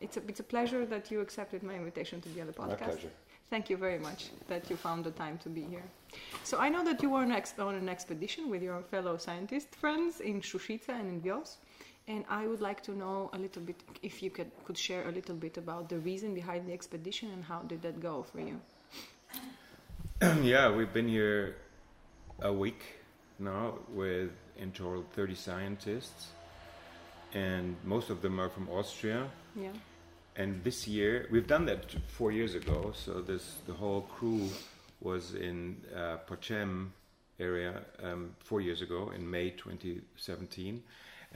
It's a, it's a pleasure that you accepted my invitation to be on the podcast. pleasure. Thank you very much that you found the time to be here. So I know that you were on, ex- on an expedition with your fellow scientist friends in Shushica and in Vios. And I would like to know a little bit, if you could, could share a little bit about the reason behind the expedition and how did that go for you? yeah, we've been here a week now with in total 30 scientists, and most of them are from Austria. Yeah. And this year, we've done that four years ago. So this the whole crew was in uh, Poçem area um, four years ago in May 2017,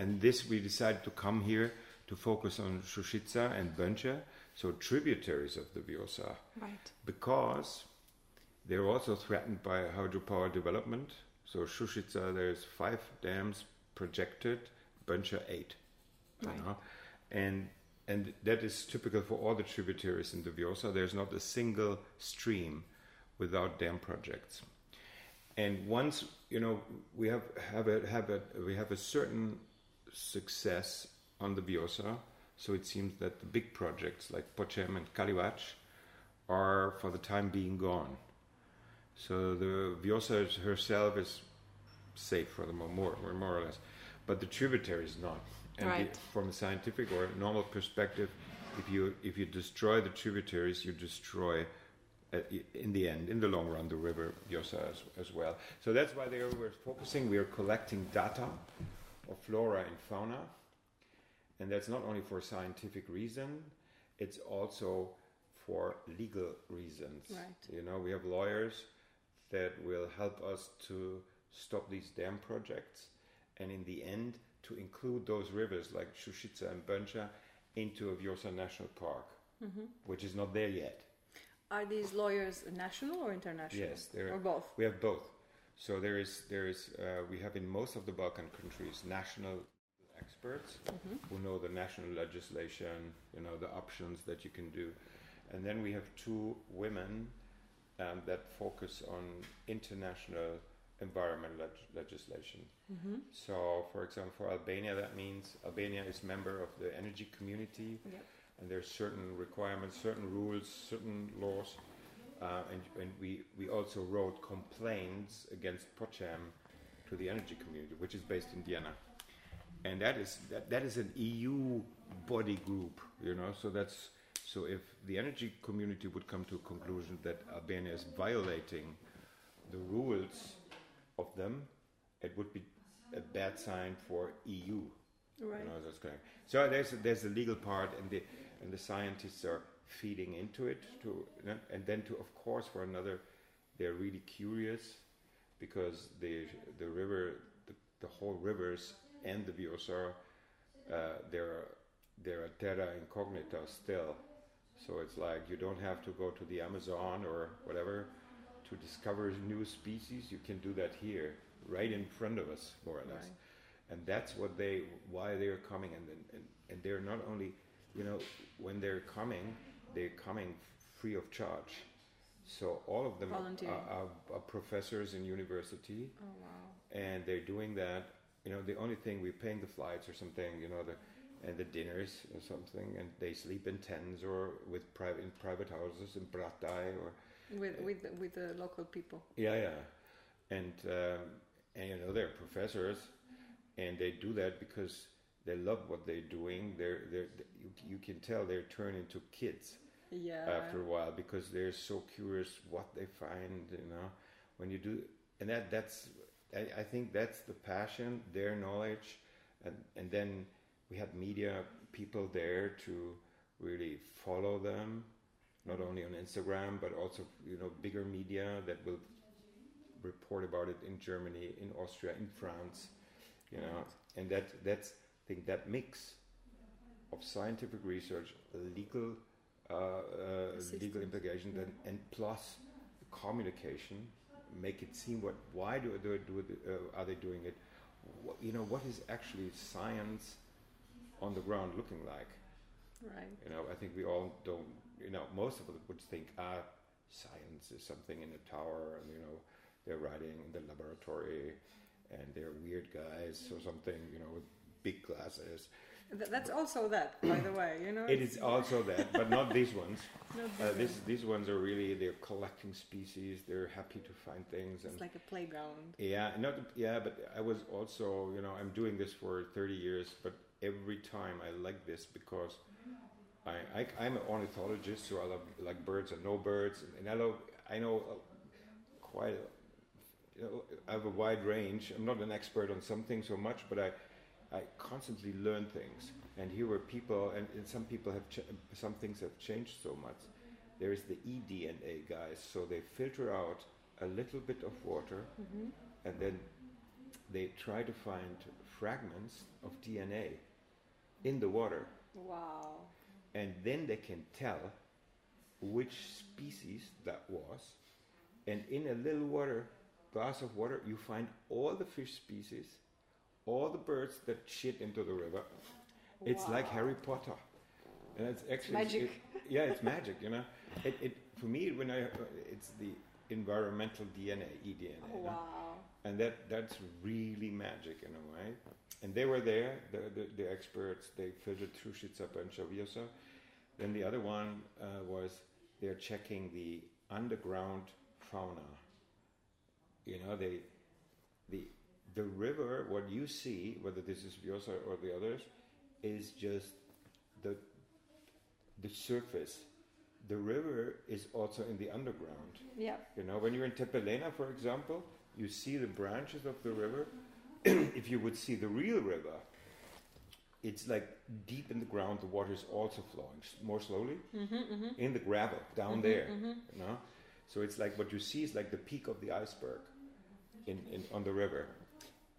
and this we decided to come here to focus on Shushica and Bënça, so tributaries of the Vjosa Right. because they're also threatened by hydropower development. So Shushica, there's five dams projected, Bënça eight, you Right. know? and and that is typical for all the tributaries in the Vjosa. There's not a single stream without dam projects. And once you know we have have a have a we have a certain success on the Vjosa, so it seems that the big projects like Poçem and Kalivac are for the time being gone. So the Vjosa herself is safe for the moment, more, more, more or less, but the tributary is not. And the- Right. from a scientific or normal perspective, if you if you destroy the tributaries, you destroy, uh, in the end, in the long run, the river Vjosa as, as well. So that's why they were focusing. We are collecting data of flora and fauna, and that's not only for scientific reason; it's also for legal reasons. Right. You know, we have lawyers that will help us to stop these dam projects, and in the end, to include those rivers like Shushica and Bënça into a Vjosa National Park, Mm-hmm. which is not there yet. Are these lawyers national or international? Yes, Or both? We have both. So there is there is uh, we have in most of the Balkan countries national experts Mm-hmm. who know the national legislation, you know the options that you can do, and then we have two women um, that focus on international environment leg- legislation. Mm-hmm. So, for example, for Albania, that means Albania is member of the energy community, Yep. and are certain requirements, certain rules, certain laws, uh, and, and we we also wrote complaints against Poçem to the energy community, which is based in Vienna, and that is that, that is an EU body group, you know. So that's so if the energy community would come to a conclusion that Albania is violating the rules of them, it would be a bad sign for EU. Right. You know, that's correct. So there's a, there's the legal part, and the and the scientists are feeding into it to, and then to of course for another, they're really curious because the the river, the, the whole rivers and the Vjosa, uh, they're they're a terra incognita still. So it's like you don't have to go to the Amazon or whatever to discover new species. You can do that here, right in front of us, more or less. Right. And that's what they, why they're coming, and and and they're not only, you know, when they're coming, they're coming free of charge. So all of them are, are, are professors in university, Oh, wow. and they're doing that. You know, the only thing we're paying the flights or something, you know, the and the dinners or something, and they sleep in tents or with private in private houses in Brataj or With, with, with the local people. yeah, yeah, and um, and you know they're professors, and they do that because they love what they're doing. They're they're you, you can tell they're turning into kids Yeah. after a while because they're so curious what they find. You know, when you do, and that that's I, I think that's the passion, their knowledge, and and then we had media people there to really follow them, not only on Instagram but also you know bigger media that will report about it in Germany, in Austria, in France, you know, and that that's think that mix of scientific research, legal uh, uh, legal implications, and, and plus communication, make it seem what why do they do it, uh, are they doing it? What, you know what is actually science on the ground looking like? Right. You know, I think we all don't. You know, most of us would think, ah, science is something in a tower, and you know, they're writing in the laboratory, and they're weird guys or something. You know, with big glasses. That's also that, by the way. You know. It is also that, but not these ones. Not Uh, this this, these ones are really they're collecting species. They're happy to find things, and It's like a playground. yeah, not yeah, but I was also you know I'm doing this for 30 years, but every time I like this because I, I I'm an ornithologist, so I love like birds and no birds, and, and I love I know uh, quite. You know, I have a wide range. I'm not an expert on something so much, but I I constantly learn things. And here were people, and, and some people have ch- some things have changed so much. There is the eDNA guys, so they filter out a little bit of water, mm-hmm. and then they try to find fragments of DNA in the water, Wow. and then they can tell which species that was. And in a little water glass of water, you find all the fish species, all the birds that shit into the river. It's like Harry Potter, and it's actually magic. it- yeah, it's magic. You know, it, it for me when I it's the environmental DNA, eDNA. Oh, wow. and that that's really magic in a way. And they were there, the, the, the experts. They filtered through Shitsapa and Chaviosa. Then the other one uh, was they're checking the underground fauna. You know, they the the river. What you see, whether this is Vjosa or the others, is just the the surface. The river is also in the underground. Yeah. You know, when you're in Tepelena, for example, you see the branches of the river. if you would see the real river, it's like deep in the ground. The water is also flowing more slowly mm-hmm, mm-hmm. in the gravel down mm-hmm, there. You know, so it's like what you see is like the peak of the iceberg in, in on the river,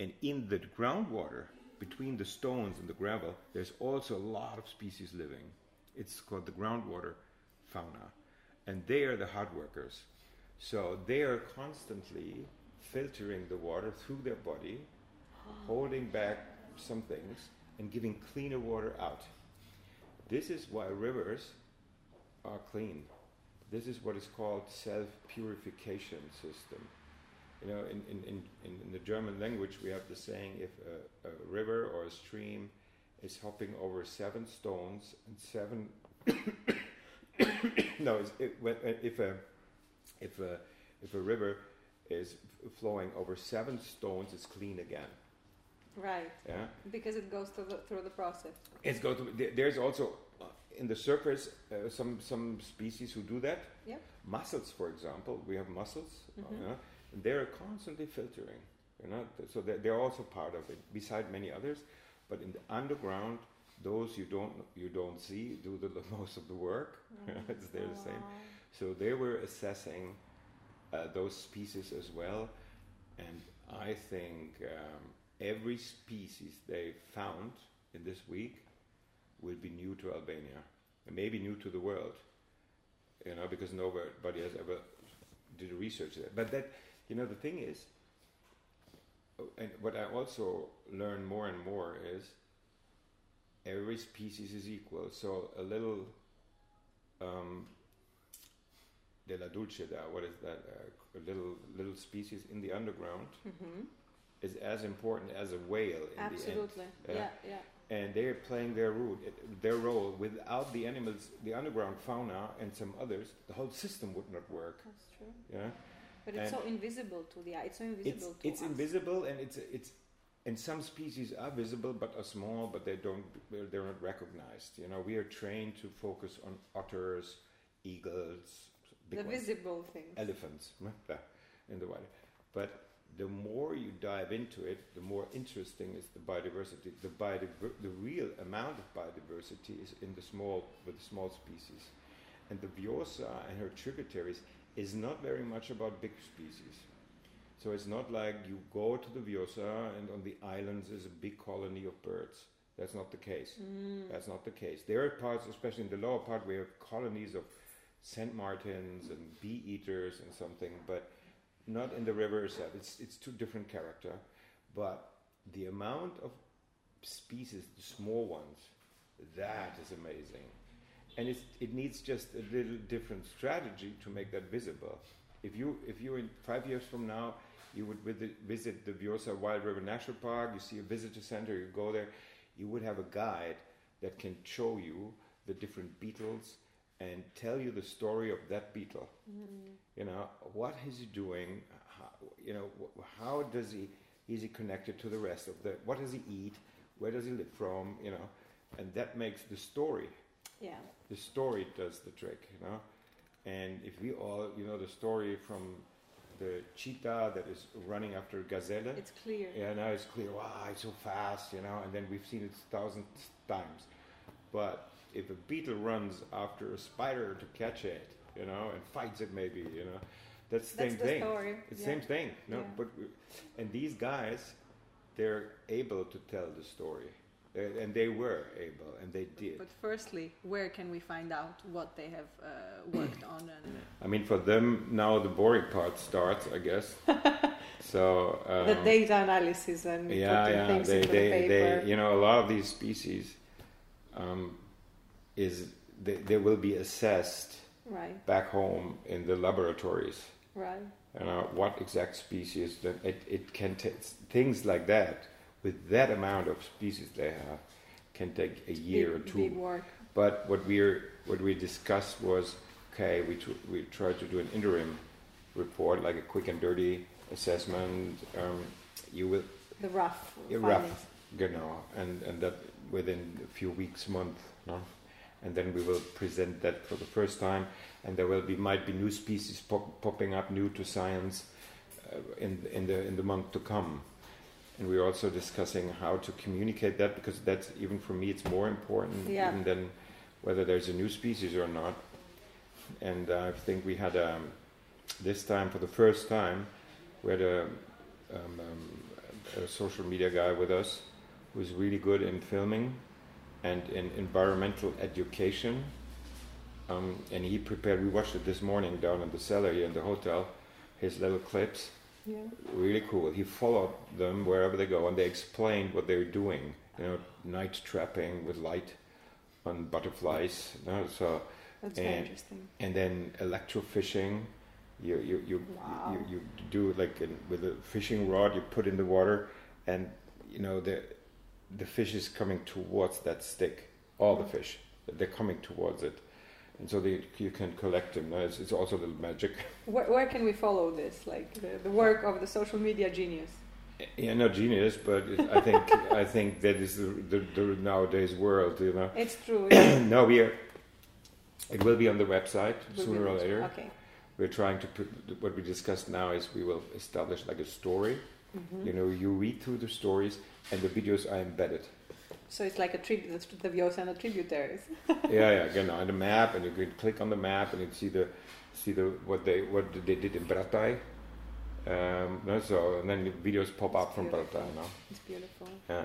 and in the groundwater between the stones and the gravel, there's also a lot of species living. It's called the groundwater fauna, and they are the hard workers. So they are constantly filtering the water through their body, holding back some things, and giving cleaner water out. This is why rivers are clean. This is what is called self purification system. You know, in, in, in, in the German language, we have the saying if a, a river or a stream is hopping over seven stones and seven. no, it, if, a, if, a, if a river is flowing over seven stones, it's clean again. Right. Yeah? Because it goes through the, through the process. It's go to, there's also uh, in the surface uh, some, some species who do that. Yep. Mussels, for example, we have mussels, uh, Mhm. yeah, and they're constantly filtering. You know, th- so they're, they're also part of it, beside many others. But in the underground, those you don't you don't see do the, the most of the work. it's they're the same. So they were assessing uh, those species as well, and I think um, every species they found in this week will be new to Albania, and maybe new to the world. You know, because nobody has ever did research there. But that, you know, the thing is, oh, and what I also learn more and more is every species is equal. So a little um, de la dulceda, what is that? Uh, a little little species in the underground Mm-hmm. is as important as a whale in Absolutely. Yeah. Yeah, yeah. end. And they're playing their role, their role. Without the animals, the underground fauna, and some others, the whole system would not work. That's true. Yeah, But it's And- so invisible to the eye. It's so invisible it's to it's us. invisible, and it's it's. And some species are visible but are small, but they don't they're not recognized. You know, we are trained to focus on otters, eagles, The ones. visible things. elephants in the wild. But the more you dive into it, the more interesting is the biodiversity. The, biodiver- the real amount of biodiversity is in the small, with the small species. And the Vjosa and her tributaries is not very much about big species. So it's not like you go to the Vjosa and on the islands is a big colony of birds. That's not the case. Mm. That's not the case. There are parts, especially in the lower part, where you have colonies of sand martins and bee eaters and something, but not in the river itself. It's it's two different character, but the amount of species, the small ones, that is amazing. And it's, it needs just a little different strategy to make that visible. If you, if you in five years from now, you would visit, visit the Vjosa Wild River National Park, you see a visitor center, you go there, you would have a guide that can show you the different beetles and tell you the story of that beetle. Mm. You know, what is he doing? How, you know, how does he, is he connected to the rest of the, what does he eat? Where does he live from? You know, and that makes the story. Yeah. The story does the trick, you know. And if we all, you know, the story from the cheetah that is running after gazelle. It's clear. Yeah, now it's clear. Wow, it's so fast, you know. And then we've seen it thousands times. But if a beetle runs after a spider to catch it, you know, and fights it, maybe, you know, that's the That's same the thing. story, It's the yeah. same thing. No, Yeah. but and these guys, they're able to tell the story, and they were able, and they did. But firstly, where can we find out what they have uh, worked on? And I mean, for them now the boring part starts, I guess. so um, the data analysis and yeah, yeah, things they, into they, the paper. they, you know, a lot of these species um, is they, they will be assessed right, back home in the laboratories. right. You know what exact species that it, it can take things like that with that amount of species they have can take a year big, or two. Work. But what we what we discussed was okay. We we tried to do an interim report, like a quick and dirty assessment. Um, you will The rough. yeah, rough, you know, and and that within a few weeks, month, no? and then we will present that for the first time, and there will be might be new species pop, popping up, new to science, uh, in in the in the month to come. And we're also discussing how to communicate that because that's even for me it's more important Yeah. even than whether there's a new species or not. And uh, I think we had um, this time for the first time we had a, um, um, a social media guy with us who's really good in filming and in environmental education. Um, and he prepared. We watched it this morning down in the cellar here in the hotel. His little clips, Yeah. really cool. He followed them wherever they go, and they explained what they're doing. You know, night trapping with light on butterflies. You know, so That's very And- interesting. and then electrofishing. You you you, Wow. you, you do like in, with a fishing rod. You put in the water, and you know the the fish is coming towards that stick. All the mm. fish they're coming towards it, and so they, you can collect them. It's, it's also a little magic. Where, where can we follow this? Like the, the work of the social media genius. Yeah, not genius, but it, I think I think that is the, the, the nowadays world. You know. It's true. yeah. no, we are. It will be on the website Will sooner or later. Okay. we're trying to put what we discussed now is we will establish like a story Mhm. you know you read through the stories and the videos are embedded So it's like a tribute, the the tributaries. yeah yeah know on the map and you can click on the map and you see the see the what they what they did in Brataj um, no, so and then the videos pop up from Beautiful. Brataj no? It's beautiful. yeah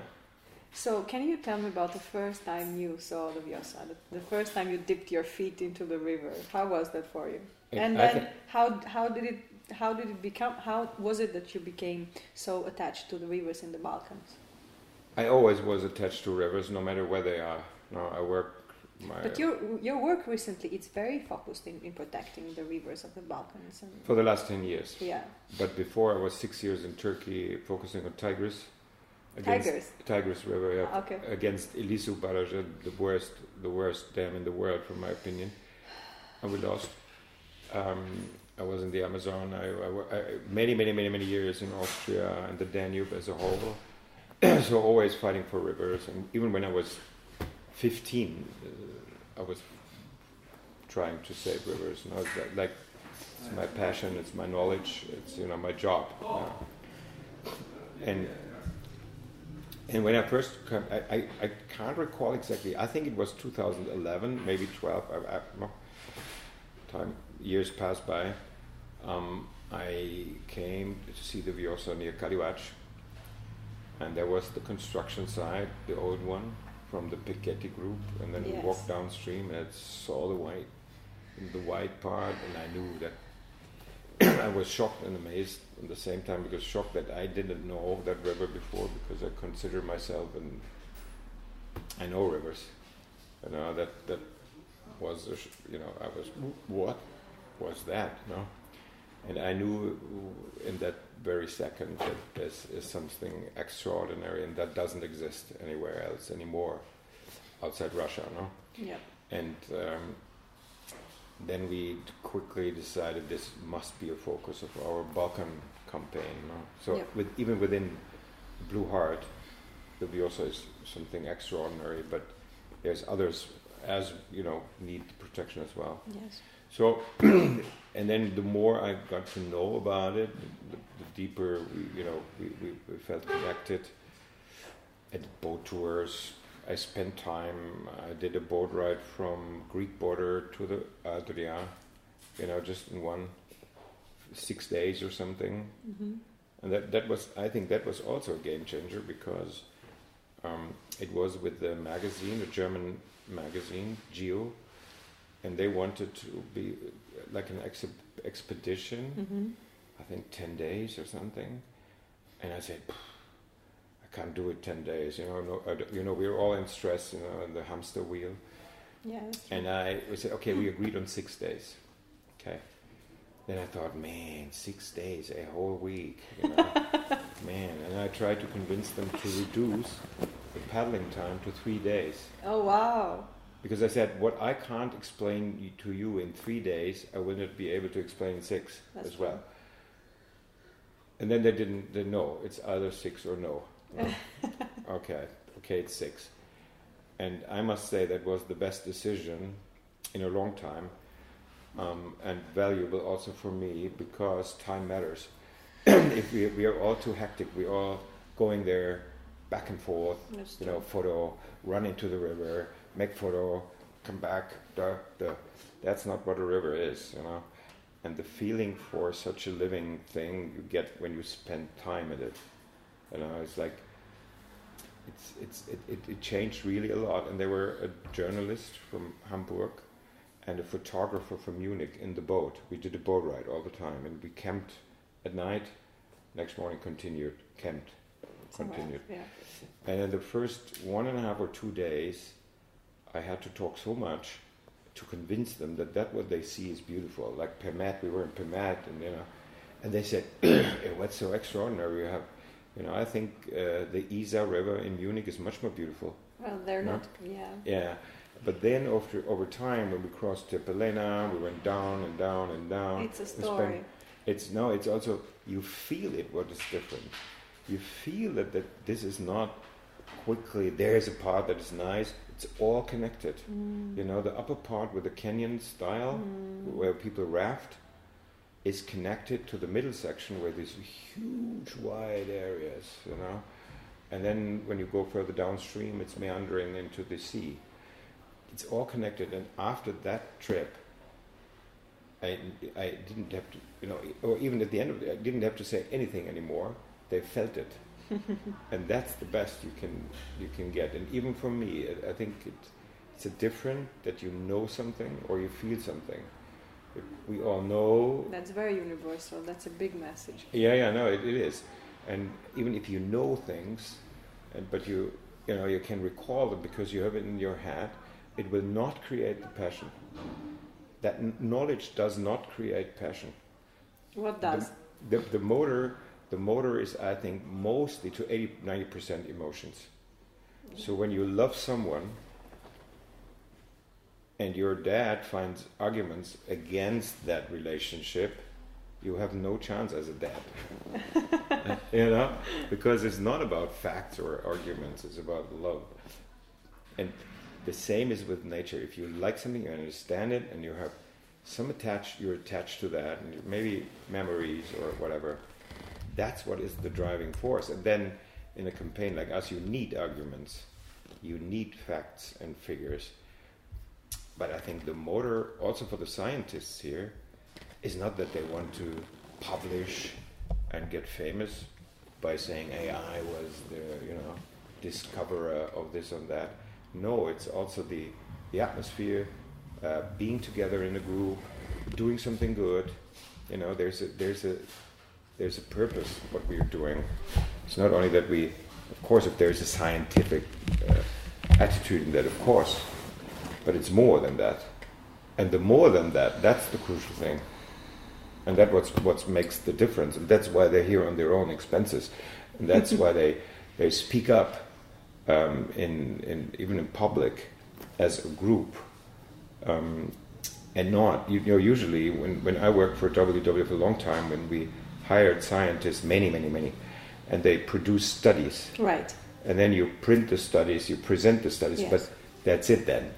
So can you tell me about the first time you saw the Vjosa, the, the first time you dipped your feet into the river? How was that for you? It- and then how how did it how did it become? How was it that you became so attached to the rivers in the Balkans? I always was attached to rivers no matter where they are no I work my But your your work recently it's very focused in, in protecting the rivers of the Balkans and for the last 10 years yeah but before I was six years in Turkey focusing on tigers against tigers. Tigris River, yeah, Okay. against Ilisu Barrage, the worst, the worst dam in the world, from my opinion. And we lost. Um, I was in the Amazon. I, I, I- many, many, many, many years in Austria and the Danube as a whole. so always fighting for rivers, and even when I was 15, uh, I was trying to save rivers. You know, it's like- it's my passion, it's my knowledge, it's you know my job. you know. And and when I first come, I, I, I can't recall exactly. I think it was 2011, maybe 12. I, I, time years passed by. Um, I came to see the Vjosa near Kalivac, and there was the construction site, the old one from the Becchetti group, and then we walked downstream and I saw the white, the white part, and I knew that. I was shocked and amazed at the same time because shocked that I didn't know that river before because I consider myself and I know rivers, You know that that was a sh- you know I was what was that? You know, and I knew in that very second that this is something extraordinary and that doesn't exist anywhere else anymore outside Russia. No. Yeah. And um, then we quickly decided this must be a focus of our Balkan campaign. No? So Yep. with, even within Blue Heart, the also is something extraordinary, but there's others as you know need protection as well. Yes. So, and then the more I got to know about it, the, the deeper we, you know, we, we, we felt connected. At did boat tours. I spent time. I did a boat ride from Greek border to the Adria, you know, just in one six days or something. Mm-hmm. And that, that was, I think that was also a game changer because um, it was with the magazine, a German magazine, Geo, and they wanted to be like an ex- expedition, Mm-hmm. I think 10 days or something. And I said, I can't do it 10 days, you know, no, you know, we were all in stress, you know, in the hamster wheel. Yeah. And I we said, okay, we agreed on six days. Okay. Then I thought, man, six days, a whole week, you know, man. And I tried to convince them to reduce the paddling time to three days. oh wow. Because I said, what I can't explain to you in three days, I will not be able to explain in six That's as well. And then they didn't, they know, it's either six or no. okay, okay, it's six. And I must say that was the best decision in a long time um, and valuable also for me because time matters. if we, we are all too hectic, we all going there back and forth, you know, photo, run into the river, make photo, come back, duh, duh. That's not what a river is, you know. And the feeling for such a living thing you get when you spend time in it, you know, it's like it's it's it, it, it changed really a lot. And there were a journalist from Hamburg and a photographer from Munich in the boat. We did a boat ride all the time, and we camped at night. Next morning, continued camped, continued. Yeah. And in the first one and a half or two days, I had to talk so much to convince them that that what they see is beautiful. Like Përmet, we were in Përmet, and you know, and they said, "Eh, "What's so extraordinary? You have, you know, I think uh, the Isar River in Munich is much more beautiful." Well, they're No? not. Yeah. Yeah, but then over over time, when we crossed to Tepelena, we went down and down and down. It's a spent- story. it's no, it's also you feel it. What is different? You feel that that this is not quickly. There is a part that is nice. It's all connected. Mm. You know, the upper part with the canyon style, Mm. where people raft, is connected to the middle section where there's huge wide areas. You know, and then when you go further downstream, it's meandering into the sea. It's all connected, and after that trip, I, I didn't have to, you know, or even at the end of it, I didn't have to say anything anymore. They felt it, and that's the best you can you can get. And even for me, I, I think it, it's a different that you know something or you feel something. We all know. That's very universal. That's a big message. Yeah, yeah, no, it, it is. And even if you know things, and, but you you know you can recall them because you have it in your head, it will not create the passion. That knowledge does not create passion. What does? The, the motor, the motor is, I think, mostly to 80, 90 percent emotions. So when you love someone, and your dad finds arguments against that relationship, you have no chance as a dad. you know, because it's not about facts or arguments; it's about love. And the same is with nature. If you like something, you understand it, and you have some attached, you're attached to that, and maybe memories or whatever. That's what is the driving force. And then, in a campaign like us, you need arguments, you need facts and figures. But I think the motor, also for the scientists here, is not that they want to publish and get famous by saying AI was the you know discoverer of this and that. No, it's also the the atmosphere, uh, being together in a group, doing something good. You know, there's a there's a there's a purpose what we're doing. It's not only that we, of course, if there's a scientific uh, attitude in that, of course, but it's more than that. And the more than that, that's the crucial thing. And that's what's what makes the difference. And that's why they're here on their own expenses. And that's why they, they speak up um, in, in even in public as a group. Um, and not, you know, usually when, when I worked for WWF a long time, when we hired scientists, many, many, many, and they produce studies. Right. And then you print the studies, you present the studies, Yes. but that's it then.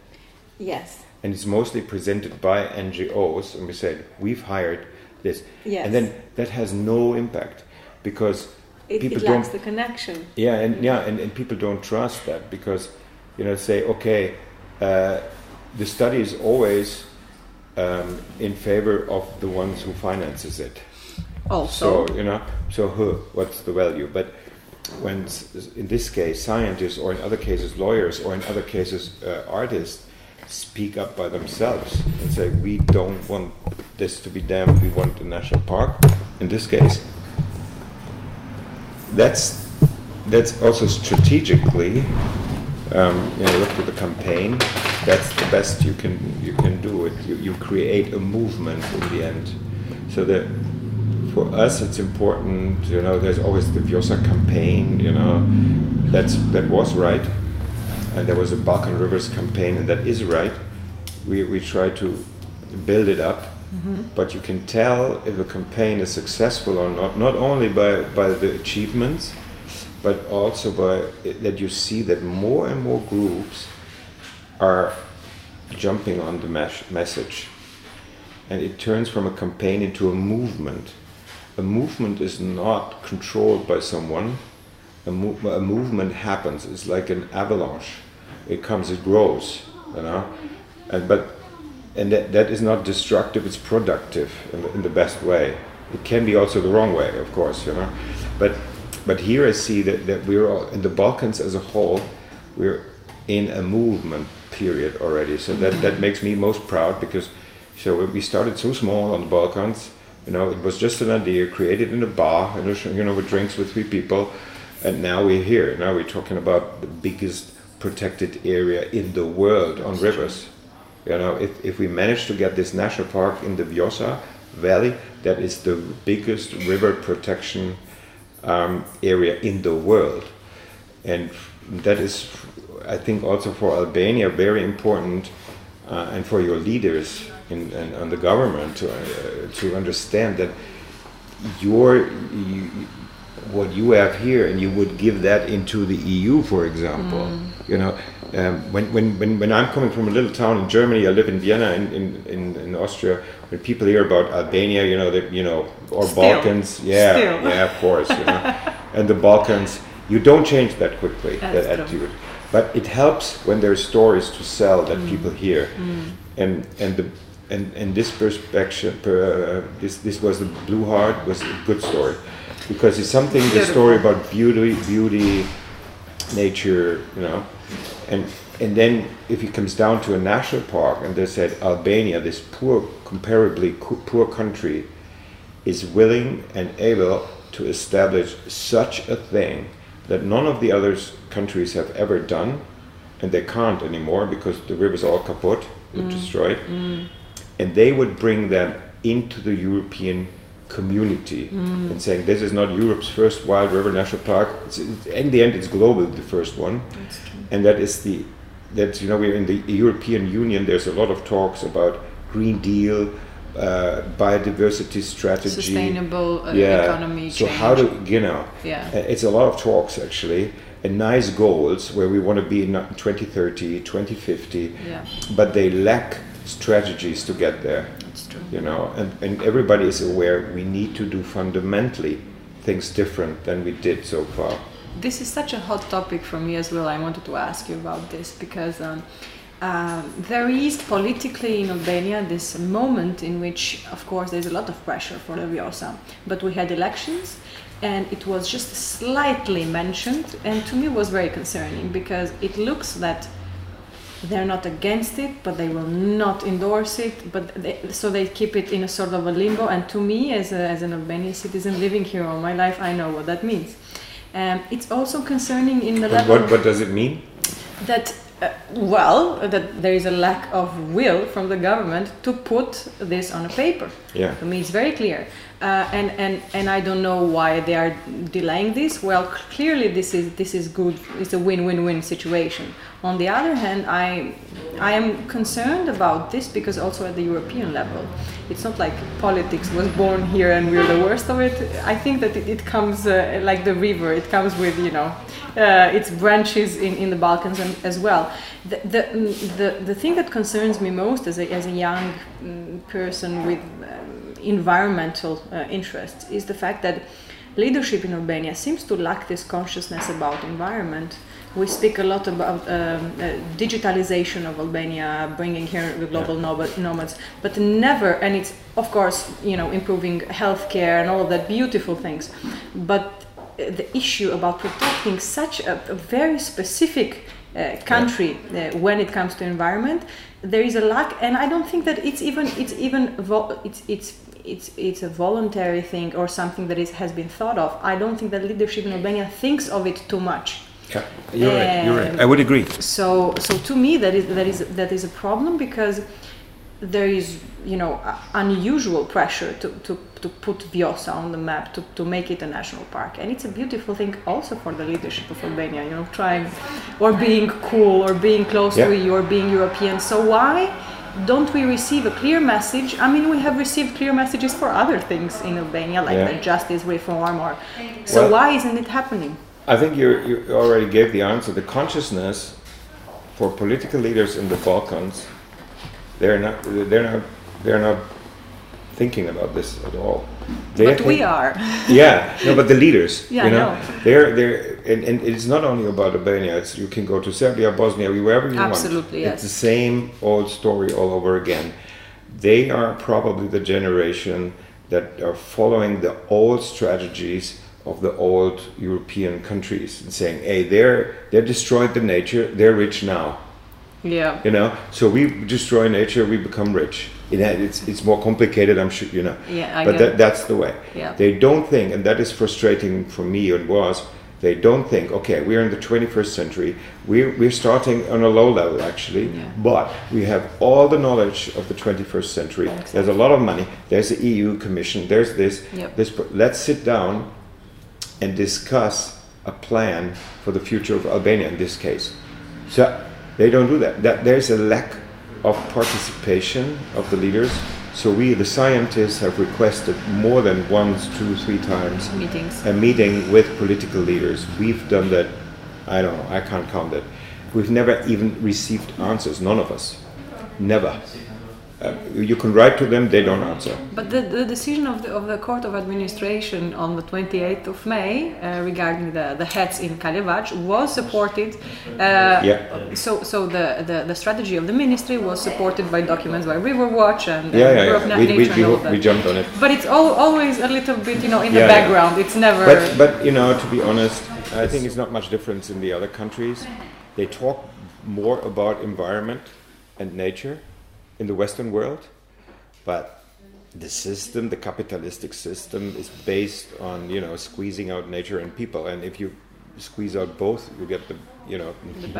Yes. And it's mostly presented by NGOs, and we said, we've hired this. Yes. And then that has no impact because It, people it don't the connection. yeah, and yeah, and, and people don't trust that because you know say okay, uh, the study is always um, in favor of the ones who finances it. Also. So you know, so huh, what's the value? But when in this case scientists, or in other cases lawyers, or in other cases uh, artists speak up by themselves and say we don't want this to be dammed, we want the national park. In this case, that's that's also strategically. Um, you know, look at the campaign. That's the best you can you can do. It you, you create a movement in the end. So that for us, it's important. You know, there's always the Vjosa campaign. You know, that's that was right, and there was a Balkan Rivers campaign, and that is right. We we try to build it up, mm-hmm. but you can tell if a campaign is successful or not, not only by by the achievements, but also by that you see that more and more groups are jumping on the mes- message and it turns from a campaign into a movement a movement is not controlled by someone. A, mo- a movement happens. It's like an avalanche. It comes it grows you know? And but and that, that is not destructive it's productive in the, in the best way. It can be also the wrong way of course you know? But but here i see that, that we're all in the balkans as a whole we're in a movement period already. So that that makes me most proud because so we started so small on the balkans you know it was just an idea created in a bar you know, you know with drinks with three people and now we're here now we're talking about the biggest protected area in the world on rivers you know, if, if we manage to get this national park in the Vjosa Valley, that is the biggest river protection um, area in the world. And that is, I think, also for Albania very important uh, and for your leaders in, and, and the government to, uh, to understand that your, you, what you have here and you would give that into the EU, for example. You know, um, when, when, when, when I'm coming from a little town in Germany, I live in Vienna in, in, in, in Austria. When people hear about Albania, you know, that you know, or Still. Balkans, yeah, Still. yeah, of course, you know, and the Balkans, you don't change that quickly, That's that true. attitude. But it helps when there are stories to sell that people hear, and and the and, and this perspective, uh, this this was the Blue Heart was a good story, because it's something the story about beauty, beauty, nature, you know, and and then if it comes down to a national park, and they said Albania, this poor, comparably co- poor country, is willing and able to establish such a thing that none of the other countries have ever done, and they can't anymore because the rivers are all kaput, they're destroyed, and they would bring them into the European community and saying this is not Europe's first wild river national park. It's, it's, in the end, it's globally the first one, and that is the that you know we're in the European Union. There's a lot of talks about Green Deal, uh, biodiversity strategy, Sustainable uh, yeah. economy So change. how do you know? Yeah. Uh, It's a lot of talks actually, and nice goals where we want to be in 2030, 2050, Yeah, but they lack strategies to get there. that's true. You know, and, and everybody is aware we need to do fundamentally things different than we did so far. This is such a hot topic for me as well. I wanted to ask you about this because um, um, there is politically in Albania this moment in which, of course, there's a lot of pressure for the Leviosa, but we had elections and it was just slightly mentioned, and to me was very concerning because it looks that they're not against it, but they will not endorse it. But they, so they keep it in a sort of a limbo. And to me, as, a, as an Albanian citizen living here all my life, I know what that means. Um, it's also concerning in the And level what, what does it mean? that Uh, well, that there is a lack of will from the government to put this on a paper. Yeah. I mean, it's very clear. Uh, and, and, and I don't know why they are delaying this. Well, clearly this is, this is good. It's a win-win-win situation. On the other hand, I, I am concerned about this because also at the European level, it's not like politics was born here and we're the worst of it. I think that it, it comes uh, like the river. It comes with, you know, uh, its branches in, in the Balkans and, as well. The, the, the, the thing that concerns me most as a, as a young um, person with um, environmental uh, interests is the fact that leadership in Albania seems to lack this consciousness about environment. We speak a lot about um, uh, digitalization of Albania, bringing here the global yeah. nomads, but never, and it's of course, you know, improving healthcare and all of that beautiful things. But the issue about protecting such a, a very specific uh, country uh, when it comes to environment there is a lack and i don't think that it's even it's even vo- it's it's it's it's a voluntary thing or something that is has been thought of i don't think that leadership in albania thinks of it too much yeah you're right you're right. I would agree. So so to me that is that is that is a problem because there is you know unusual pressure to, to, to put Vjosa on the map to, to make it a national park. And it's a beautiful thing also for the leadership of Albania you know trying or being cool or being close yeah. to you or being European. So why don't we receive a clear message? I mean we have received clear messages for other things in Albania like yeah. the justice reform or so well, why isn't it happening I think you you already gave the answer the consciousness for political leaders in the Balkans they're not they're not they're not thinking about this at all. They but we are. yeah, no, but the leaders, yeah, you know, they're they're and, and, it's not only about Albania. It's you can go to Serbia, Bosnia, wherever you Absolutely, want. Absolutely, yes. It's the same old story all over again. They are probably the generation that are following the old strategies of the old European countries and saying, "Hey, they're they destroyed the nature. They're rich now." Yeah. You know, so we destroy nature, we become rich. It, it's it's more complicated, I'm sure. You know. Yeah, I But that, that's the way. Yeah. They don't think, and that is frustrating for me and was. They don't think, okay, we're in the 21st century. We're, we're starting on a low level, actually, yeah. but we have all the knowledge of the 21st century. Exactly. There's a lot of money. There's the EU Commission. There's this. Yep. This. Let's sit down and discuss a plan for the future of Albania in this case. So they don't do that. that there's a lack of participation of the leaders. So we, the scientists, have requested more than once, two, three times meetings, a meeting with political leaders. We've done that. I don't know. I can't count that. We've never even received answers. None of us. Never. Uh, you can write to them, they don't answer. But the, the decision of the, of the Court of Administration on the 28th of May uh, regarding the, the heads in Kalivac was supported. Uh, yeah. So, so the, the, the strategy of the ministry was supported by documents by Riverwatch and yeah, yeah, yeah. We, we, we, we, jumped on it. But it's all, always a little bit, you know, in yeah, the background. Yeah. It's never. But, but, you know, to be honest, I think it's not much difference in the other countries. They talk more about environment and nature in the Western world, but the system, the capitalistic system, is based on you know squeezing out nature and people, and if you squeeze out both, you get the you know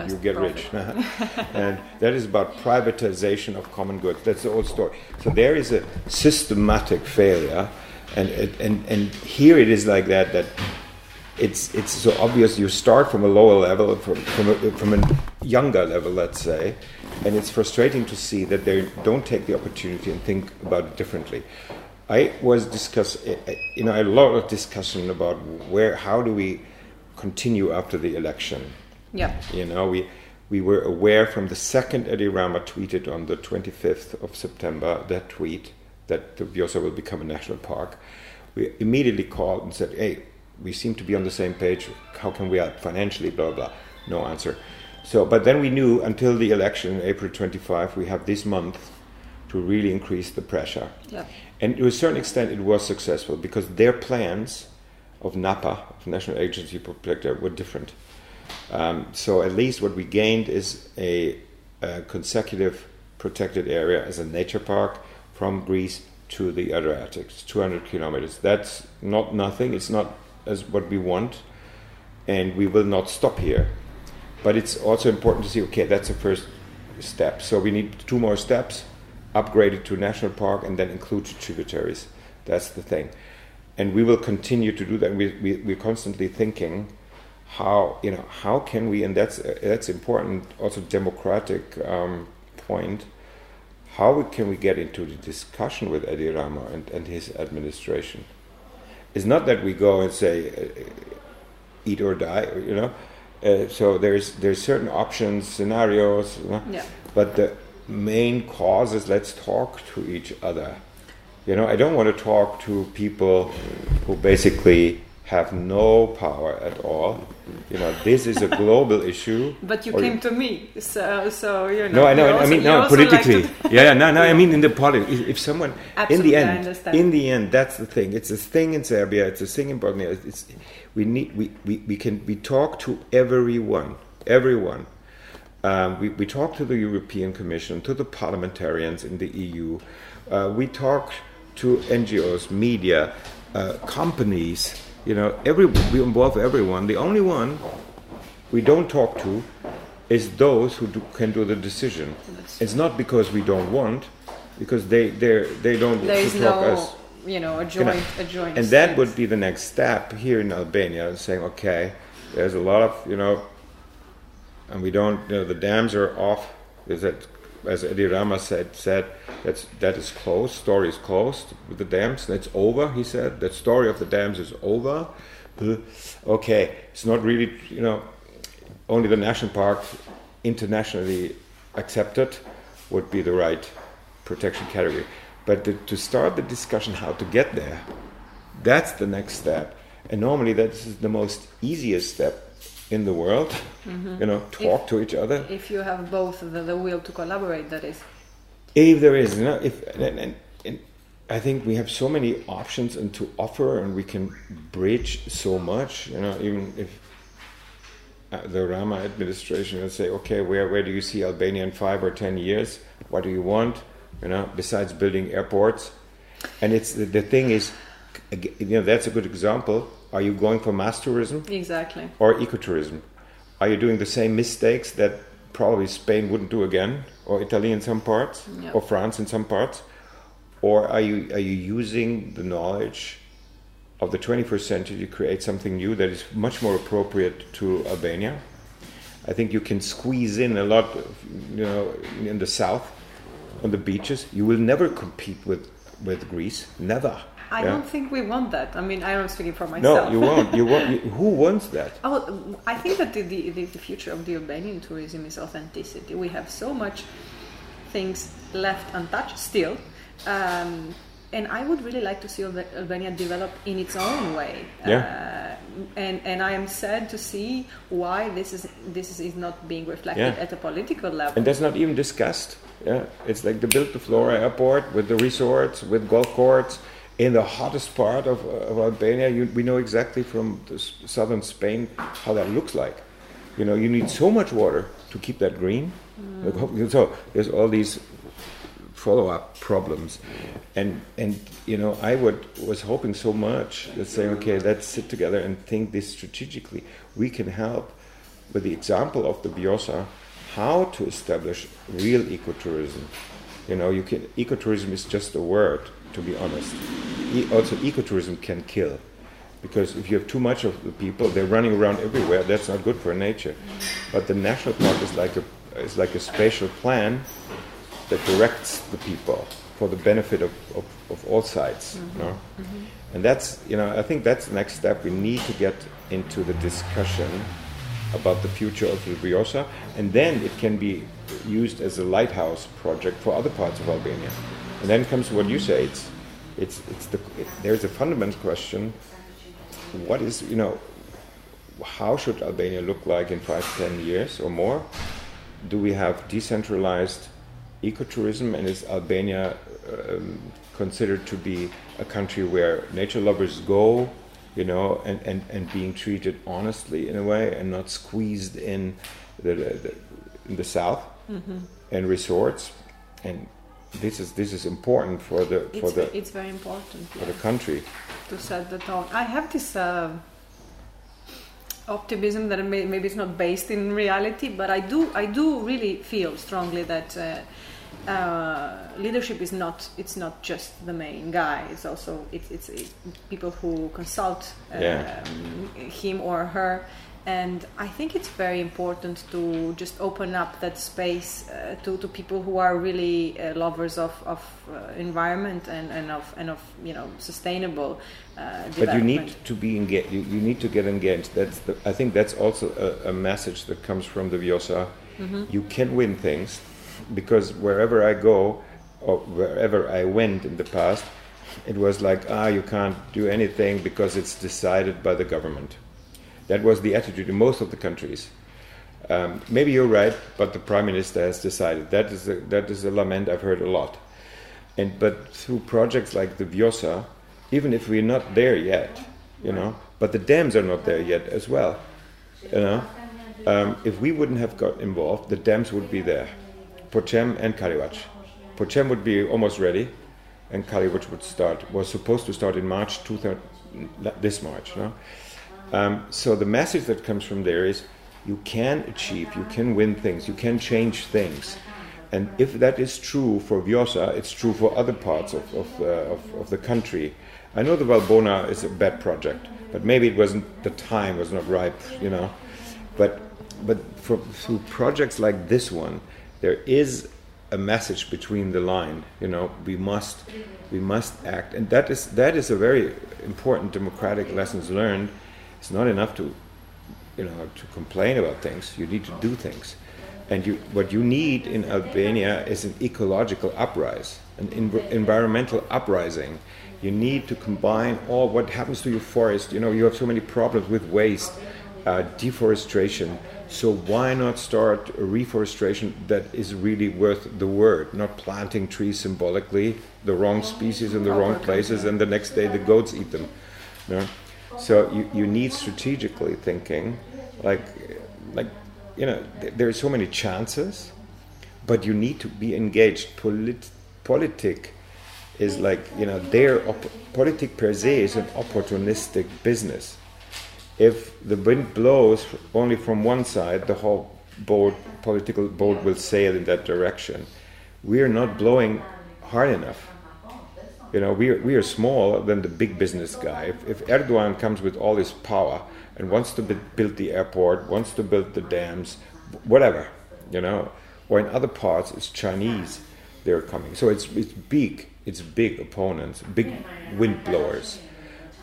you get profit. rich, and that is about privatization of common goods. That's the old story. So there is a systematic failure, and and and here it is like that that it's it's so obvious you start from a lower level from from a, from a younger level let's say and it's frustrating to see that they don't take the opportunity and think about it differently i was discuss eh, eh, you know a lot of discussion about where how do we continue after the election yeah you know we we were aware from the second Edi Rama tweeted on the 25th of September that tweet that the Vjosa will become a national park. We immediately called and said, "Hey, we seem to be on the same page. How can we help financially? Blah blah. No answer. So, but then we knew until the election, April 25, we have this month to really increase the pressure. Yeah. And to a certain extent, it was successful because their plans of NAPA, of National Agency for Protector, were different. Um, so at least what we gained is a, a consecutive protected area as a nature park from Greece to the Adriatic. It's 200 kilometers. That's not nothing. It's not as what we want, and we will not stop here. But it's also important to see. Okay, that's the first step. So we need two more steps: upgrade it to national park and then include tributaries. That's the thing, and we will continue to do that. We, we we're constantly thinking how you know how can we and that's that's important also democratic um, point how can we get into the discussion with Edi Rama and, and his administration it's not that we go and say uh, eat or die you know uh, so there's there's certain options scenarios? Yeah. but the main cause is let's talk to each other you know I don't want to talk to people who basically have no power at all. You know, this is a global issue. But you came to me, so so you know. No, I know. I also- mean, no, also like politically. yeah, yeah, no, no. I mean, in the politics. If, if someone, in Absolutely, the I end, understand. in the end, that's the thing. It's a thing in Serbia. It's a thing in Bosnia. It's, we need. We, we, we can. We talk to everyone. Everyone. Um, we, we talk to the European Commission, to the parliamentarians in the EU. Uh, we talk to NGOs, media, uh, companies. You know, every we involve everyone. The only one we don't talk to is those who do, can do the decision. It's not because we don't want, because they they they don't There is talk no, us. You know, a joint, a joint. and that would be the next step here in Albania, saying, okay, there's a lot of you know, and we don't, you know, the dams are off. Is that, as Edi Rama said, said that's that is closed. Story is closed with the dams. That's over. He said that story of the dams is over. Uh, Okay, it's not really, you know, only the national park internationally accepted would be the right protection category. But the, to start the discussion how to get there, that's the next step. And normally that is the most easiest step in the world. You know, talk to each other. If you have both the, the will to collaborate, that is. If there is, you know, if and, and, and I think we have so many options and to offer, and we can bridge so much. You know, even if uh, the Rama administration will say, okay, where where do you see Albania in five or ten years? What do you want? You know, besides building airports, and it's the, the thing is, you know, that's a good example. Are you going for mass tourism? Exactly. or ecotourism? Are you doing the same mistakes that probably Spain wouldn't do again, or Italy in some parts, Yeah. or France in some parts? Or are you are you using the knowledge of the 21st century to create something new that is much more appropriate to Albania? I think you can squeeze in a lot, of, you know, in the south, on the beaches. You will never compete with with Greece, never. I Yeah? don't think we want that. I mean, I'm speaking for myself. No, you won't. You won't. You, who wants that? Oh, I think that the, the, the the future of the Albanian tourism is authenticity. We have so much things left untouched still. Um, and I would really like to see Albania develop in its own way. Yeah. Uh, and and I am sad to see why this is this is, is not being reflected Yeah. at a political level. And that's not even discussed. Yeah, it's like the built the Vlora airport with the resorts, with golf courts in the hottest part of, of Albania. You, we know exactly from the s- southern Spain how that looks like. You know, you need so much water to keep that green. So there's all these follow-up problems, and and you know, I would was hoping so much that saying, okay, let's sit together and think this strategically. We can help with the example of the Vjosa, how to establish real ecotourism. You know, you can ecotourism is just a word, to be honest. E- also, ecotourism can kill, because if you have too much of the people, they're running around everywhere. That's not good for nature. But the national park is like a is like a spatial plan that directs the people for the benefit of, of, of all sides. You mm-hmm. know? Mm-hmm. And that's, you know, I think that's the next step. We need to get into the discussion about the future of the Vjosa, and then it can be used as a lighthouse project for other parts of Albania. And then comes what you say. It's, it's, it's the, it, there's a fundamental question. What is, you know, how should Albania look like in five, ten years or more? Do we have decentralized ecotourism, and is Albania um, considered to be a country where nature lovers go, you know, and, and, and being treated honestly in a way, and not squeezed in the, the, in the south and resorts, and this is this is important for the for it's, the it's very important for yeah, the country. to set the tone. I have this uh, optimism that may, maybe it's not based in reality, but I do I do really feel strongly that. Uh, uh, leadership is not it's not just the main guy it's also it's, it's, it's people who consult uh, Yeah. him or her and i think it's very important to just open up that space uh, to, to people who are really uh, lovers of, of uh, environment and, and of and of you know sustainable uh, But you need to be engaged. You, you need to get engaged. That's the, I think that's also a, a message that comes from the Vjosa. Mm-hmm. You can win things because wherever I go or wherever I went in the past, it was like, ah, you can't do anything because it's decided by the government. That was the attitude in most of the countries. Um, maybe you're right, but the prime minister has decided. That is a, that is a lament I've heard a lot. And but through projects like the Vjosa, even if we're not there yet, you know, but the dams are not there yet as well, you know. Um, if we wouldn't have got involved, the dams would be there, Poçem and Kalivac. Poçem would be almost ready, and Kalivac would start. Was supposed to start in March 2000, this March, no. Um, so the message that comes from there is, you can achieve, you can win things, you can change things. And if that is true for Vjosa, it's true for other parts of, of, uh, of, of the country. I know the Valbona is a bad project, but maybe it wasn't, the time was not ripe, you know. But, but for, through projects like this one, there is a message between the line, you know, we must, we must act. And that is, that is a very important democratic lessons learned. It's not enough to, you know, to complain about things. You need to do things. And you, what you need in Albania is an ecological uprise, an env- environmental uprising. You need to combine all what happens to your forest. You know, you have so many problems with waste, uh, deforestation. So why not start a reforestation that is really worth the word? Not planting trees symbolically, the wrong species in the wrong places, and the next day the goats eat them. You know? So you, you need strategically thinking, like like you know, th- there are so many chances, but you need to be engaged. Polit- politic is like you know, their op- politic per se is an opportunistic business. If the wind blows only from one side, the whole boat, political boat will sail in that direction. We are not blowing hard enough. You know, we are, we are smaller than the big business guy. If, if Erdogan comes with all his power and wants to bu- build the airport, wants to build the dams, whatever, you know, or in other parts, it's Chinese they're coming. So it's, it's big, it's big opponents, big wind blowers.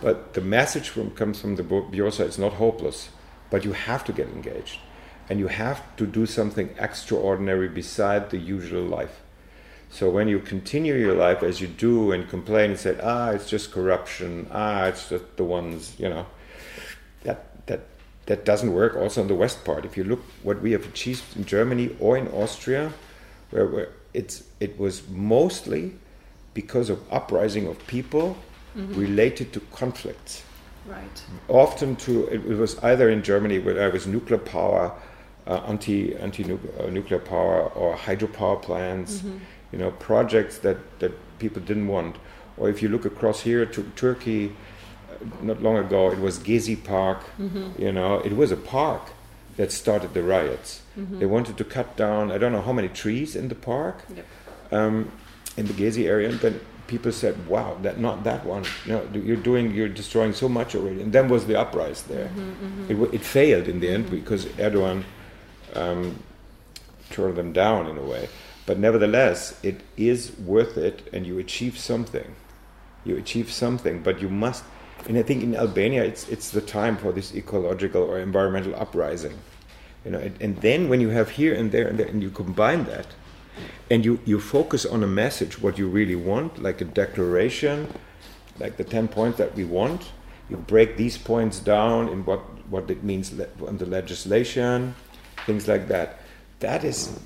But the message from, comes from the Vjosa, it's not hopeless, but you have to get engaged. And you have to do something extraordinary beside the usual life. So when you continue your life as you do and complain and say, ah, it's just corruption, ah, it's just the ones, you know, that that that doesn't work. Also in the west part, if you look what we have achieved in Germany or in Austria, where, where it's it was mostly because of uprising of people related to conflicts right. Often to it, it was either in Germany where there was nuclear power, uh, anti anti uh, nuclear power or hydropower plants, you know, projects that that people didn't want. Or if you look across here to Turkey, uh, not long ago it was Gezi Park. You know, it was a park that started the riots. They wanted to cut down I don't know how many trees in the park Yep. um, in the Gezi area, and then people said, "Wow, that not that one. No, you're doing, you're destroying so much already." And then was the uprising there. It, wa- it failed in the end because Erdogan um, tore them down in a way. But nevertheless, it is worth it, and you achieve something. You achieve something, but you must. And I think in Albania, it's it's the time for this ecological or environmental uprising. You know, and, and then when you have here and there and there, and you combine that, and you, you focus on a message, what you really want, like a declaration, like the 10 points that we want. You break these points down in what, what it means on the legislation, things like that. That is,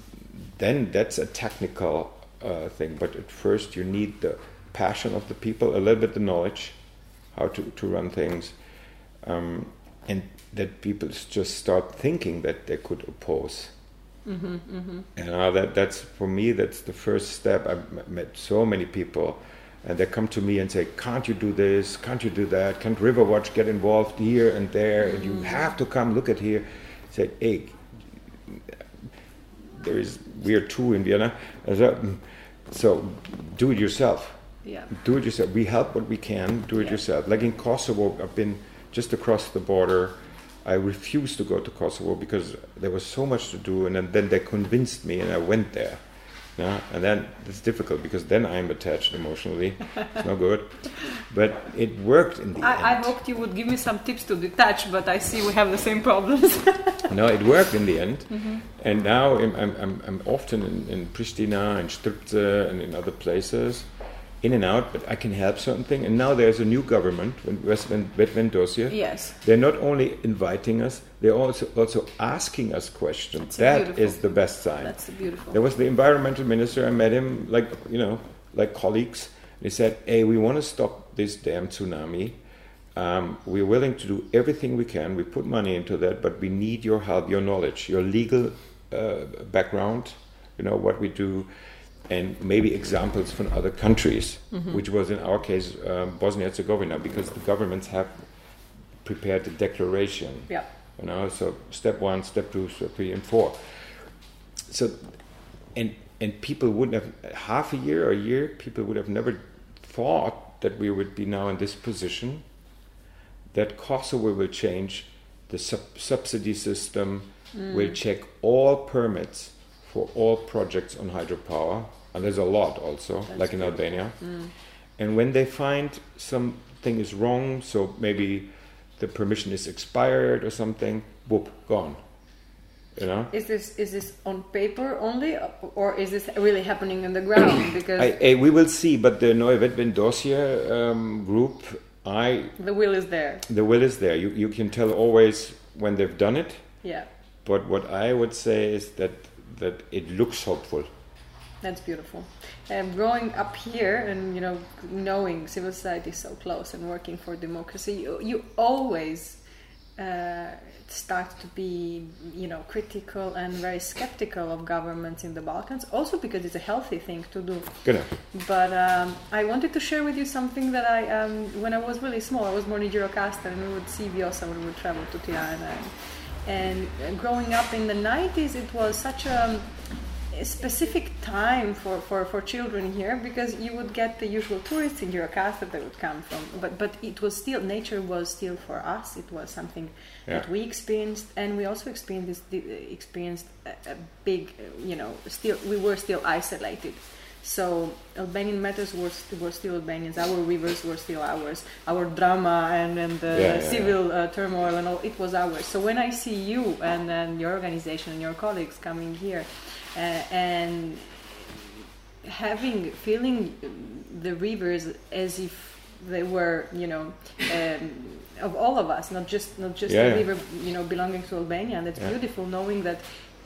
then that's a technical uh, thing. But at first, you need the passion of the people, a little bit the knowledge, how to, to run things, um, and that people just start thinking that they could oppose. You know that that's for me. That's the first step. I've met so many people, and they come to me and say, "Can't you do this? Can't you do that? Can't Riverwatch get involved here and there? And you have to come look at here." I said, "Hey, there is we are two in Vienna, so, mm. so do it yourself. Yeah. Do it yourself. We help what we can. Do it Yeah. yourself. Like in Kosovo, I've been just across the border. I refused to go to Kosovo because there was so much to do, and then, then they convinced me, and I went there. Yeah, and then it's difficult because then I'm attached emotionally. It's no good, but it worked in the I, I hoped you would give me some tips to detach, but I see we have the same problems. no, it worked in the end. Mm-hmm. And now I'm, I'm, I'm, often in, in Pristina and Stripce and in other places, in and out, but I can help certain things. And now there's a new government, Vetëvendosje. yes. They're not only inviting us, they're also, also asking us questions. That is the best sign. That's beautiful. There was the environmental minister. I met him like you know, like colleagues. They said, "Hey, we want to stop this damn tsunami. Um, we're willing to do everything we can. We put money into that, but we need your help, your knowledge, your legal uh, background. You know what we do, and maybe examples from other countries, which was in our case um, Bosnia Herzegovina, because the governments have prepared the declaration Yeah. you know so step one step two step three and four. So and and people wouldn't have half a year or a year people would have never thought that we would be now in this position that kosovo will change the sub- subsidy system. Will check all permits for all projects on hydropower and there's a lot also That's like in albania Mm. and when they find something is wrong, so maybe the permission is expired or something, whoop, gone. You know? Is this is this on paper only, or is this really happening on the ground? Because I, I, we will see, but the Neue Vetëvendosje um, group, I the will is there. the will is there. You, you can tell always when they've done it, Yeah, but what I would say is that, that it looks hopeful. That's beautiful. Um, growing up here and you know knowing civil society so close and working for democracy, you, you always uh, start to be you know critical and very skeptical of governments in the Balkans. Also because it's a healthy thing to do. Genau. But um, I wanted to share with you something that I, um, when I was really small, I was born in Gjirokastra and we would see Vjosa when we would travel to Tirana. And, and uh, growing up in the 90s, it was such a specific time for, for, for children here because you would get the usual tourists in Gjirokastra that would come from. But, but it was still, nature was still for us, it was something Yeah. that we experienced and we also experienced, this, experienced a, a big, you know, still, we were still isolated. So Albanian matters were, were still Albanians. Our rivers were still ours. Our drama and, and the Yeah, yeah, civil Uh, turmoil and all, it was ours. So when I see you and then your organization and your colleagues coming here and having, feeling the rivers as if they were, you know, um, of all of us, not just not just Yeah, the river, you know, belonging to Albania. And it's Yeah. beautiful, knowing that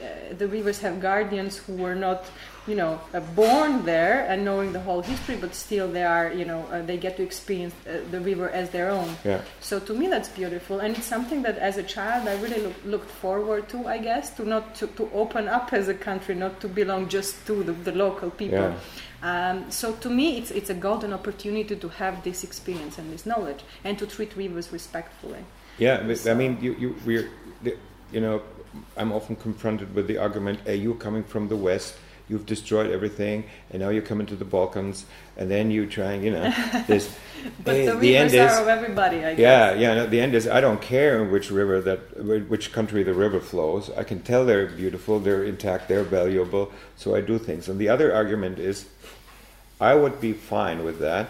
uh, the rivers have guardians who were not you know uh, born there and knowing the whole history but still they are you know uh, they get to experience uh, the river as their own. Yeah. so to me that's beautiful. And it's something that as a child i really look, looked forward to i guess to not to, to open up as a country not to belong just to the, the local people. Um, so to me it's it's a golden opportunity to have this experience and this knowledge and to treat rivers respectfully. Yeah, but, I mean, you, you, we're, you know, I'm often confronted with the argument, hey, you're coming from the West, you've destroyed everything, and now you're coming to the Balkans, and then you trying, you know, this. but eh, the the end is, are of everybody i guess yeah, yeah. No, the end is, I don't care in which river that, which country the river flows. I can tell they're beautiful, they're intact, they're valuable, so I do things. And the other argument is, I would be fine with that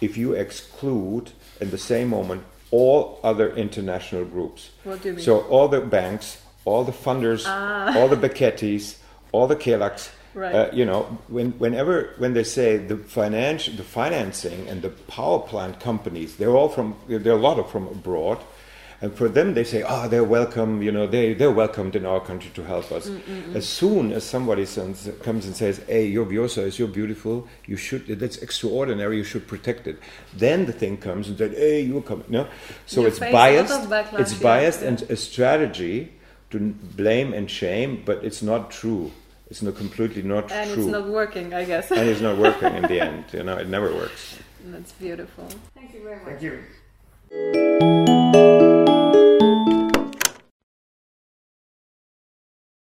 if you exclude, in the same moment, all other international groups. what do you mean So all the banks, all the funders, Ah. all the Becchettis, all the Kellogg's, right uh, you know, when, whenever when they say the financial, the financing and the power plant companies, they're all from, there are a lot of from abroad, and for them they say, oh, they're welcome, you know, they they're welcomed in our country to help us. As soon as somebody sends, comes and says, hey, your Vjosa is you're beautiful, you should, that's extraordinary, you should protect it. Then the thing comes and said, hey, you're coming, no. So You it's face a lot biased. backlash, It's biased yeah. and a strategy to blame and shame, but it's not true. it's not completely not and true, it's not working, I guess. and it's not working in the end. You know, it never works. That's beautiful. Thank you very much. Thank you.